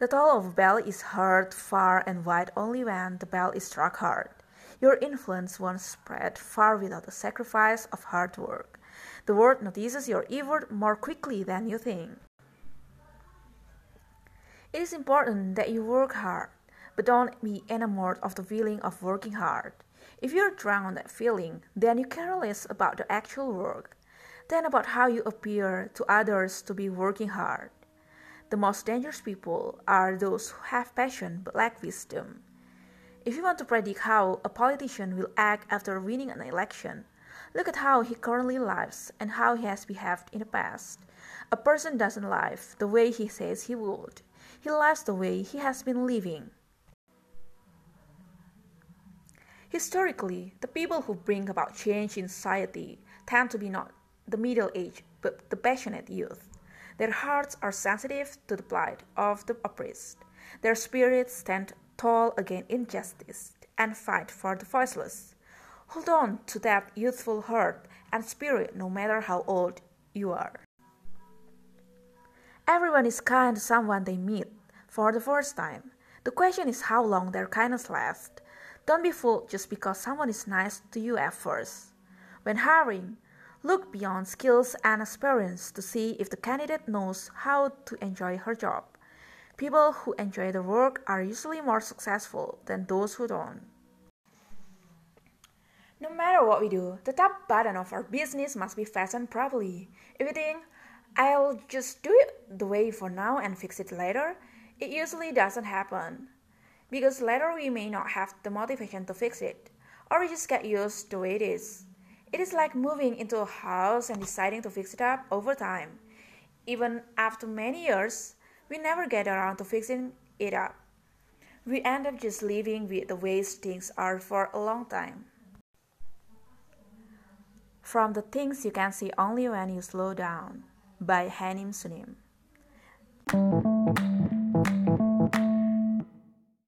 The toll of a bell is heard far and wide only when the bell is struck hard. Your influence won't spread far without the sacrifice of hard work. The world notices your effort more quickly than you think. It is important that you work hard, but don't be enamored of the feeling of working hard. If you're drunk on that feeling, then you care less about the actual work than about how you appear to others to be working hard. The most dangerous people are those who have passion but lack wisdom. If you want to predict how a politician will act after winning an election, look at how he currently lives and how he has behaved in the past. A person doesn't live the way he says he would, he lives the way he has been living. Historically, the people who bring about change in society tend to be not the middle aged but the passionate youth. Their hearts are sensitive to the plight of the oppressed. Their spirits stand tall against injustice and fight for the voiceless. Hold on to that youthful heart and spirit no matter how old you are. Everyone is kind to someone they meet for the first time. The question is how long their kindness lasts. Don't be fooled just because someone is nice to you at first. When hiring, Look beyond skills and experience to see if the candidate knows how to enjoy her job. People who enjoy the work are usually more successful than those who don't. No matter what we do, the top button of our business must be fastened properly. If we think, I'll just do it the way for now and fix it later, it usually doesn't happen. Because later we may not have the motivation to fix it, or we just get used to the way it is. It is like moving into a house and deciding to fix it up over time. Even after many years, we never get around to fixing it up. We end up just living with the way things are for a long time. From the things you can see only when you slow down by Haemin Sunim.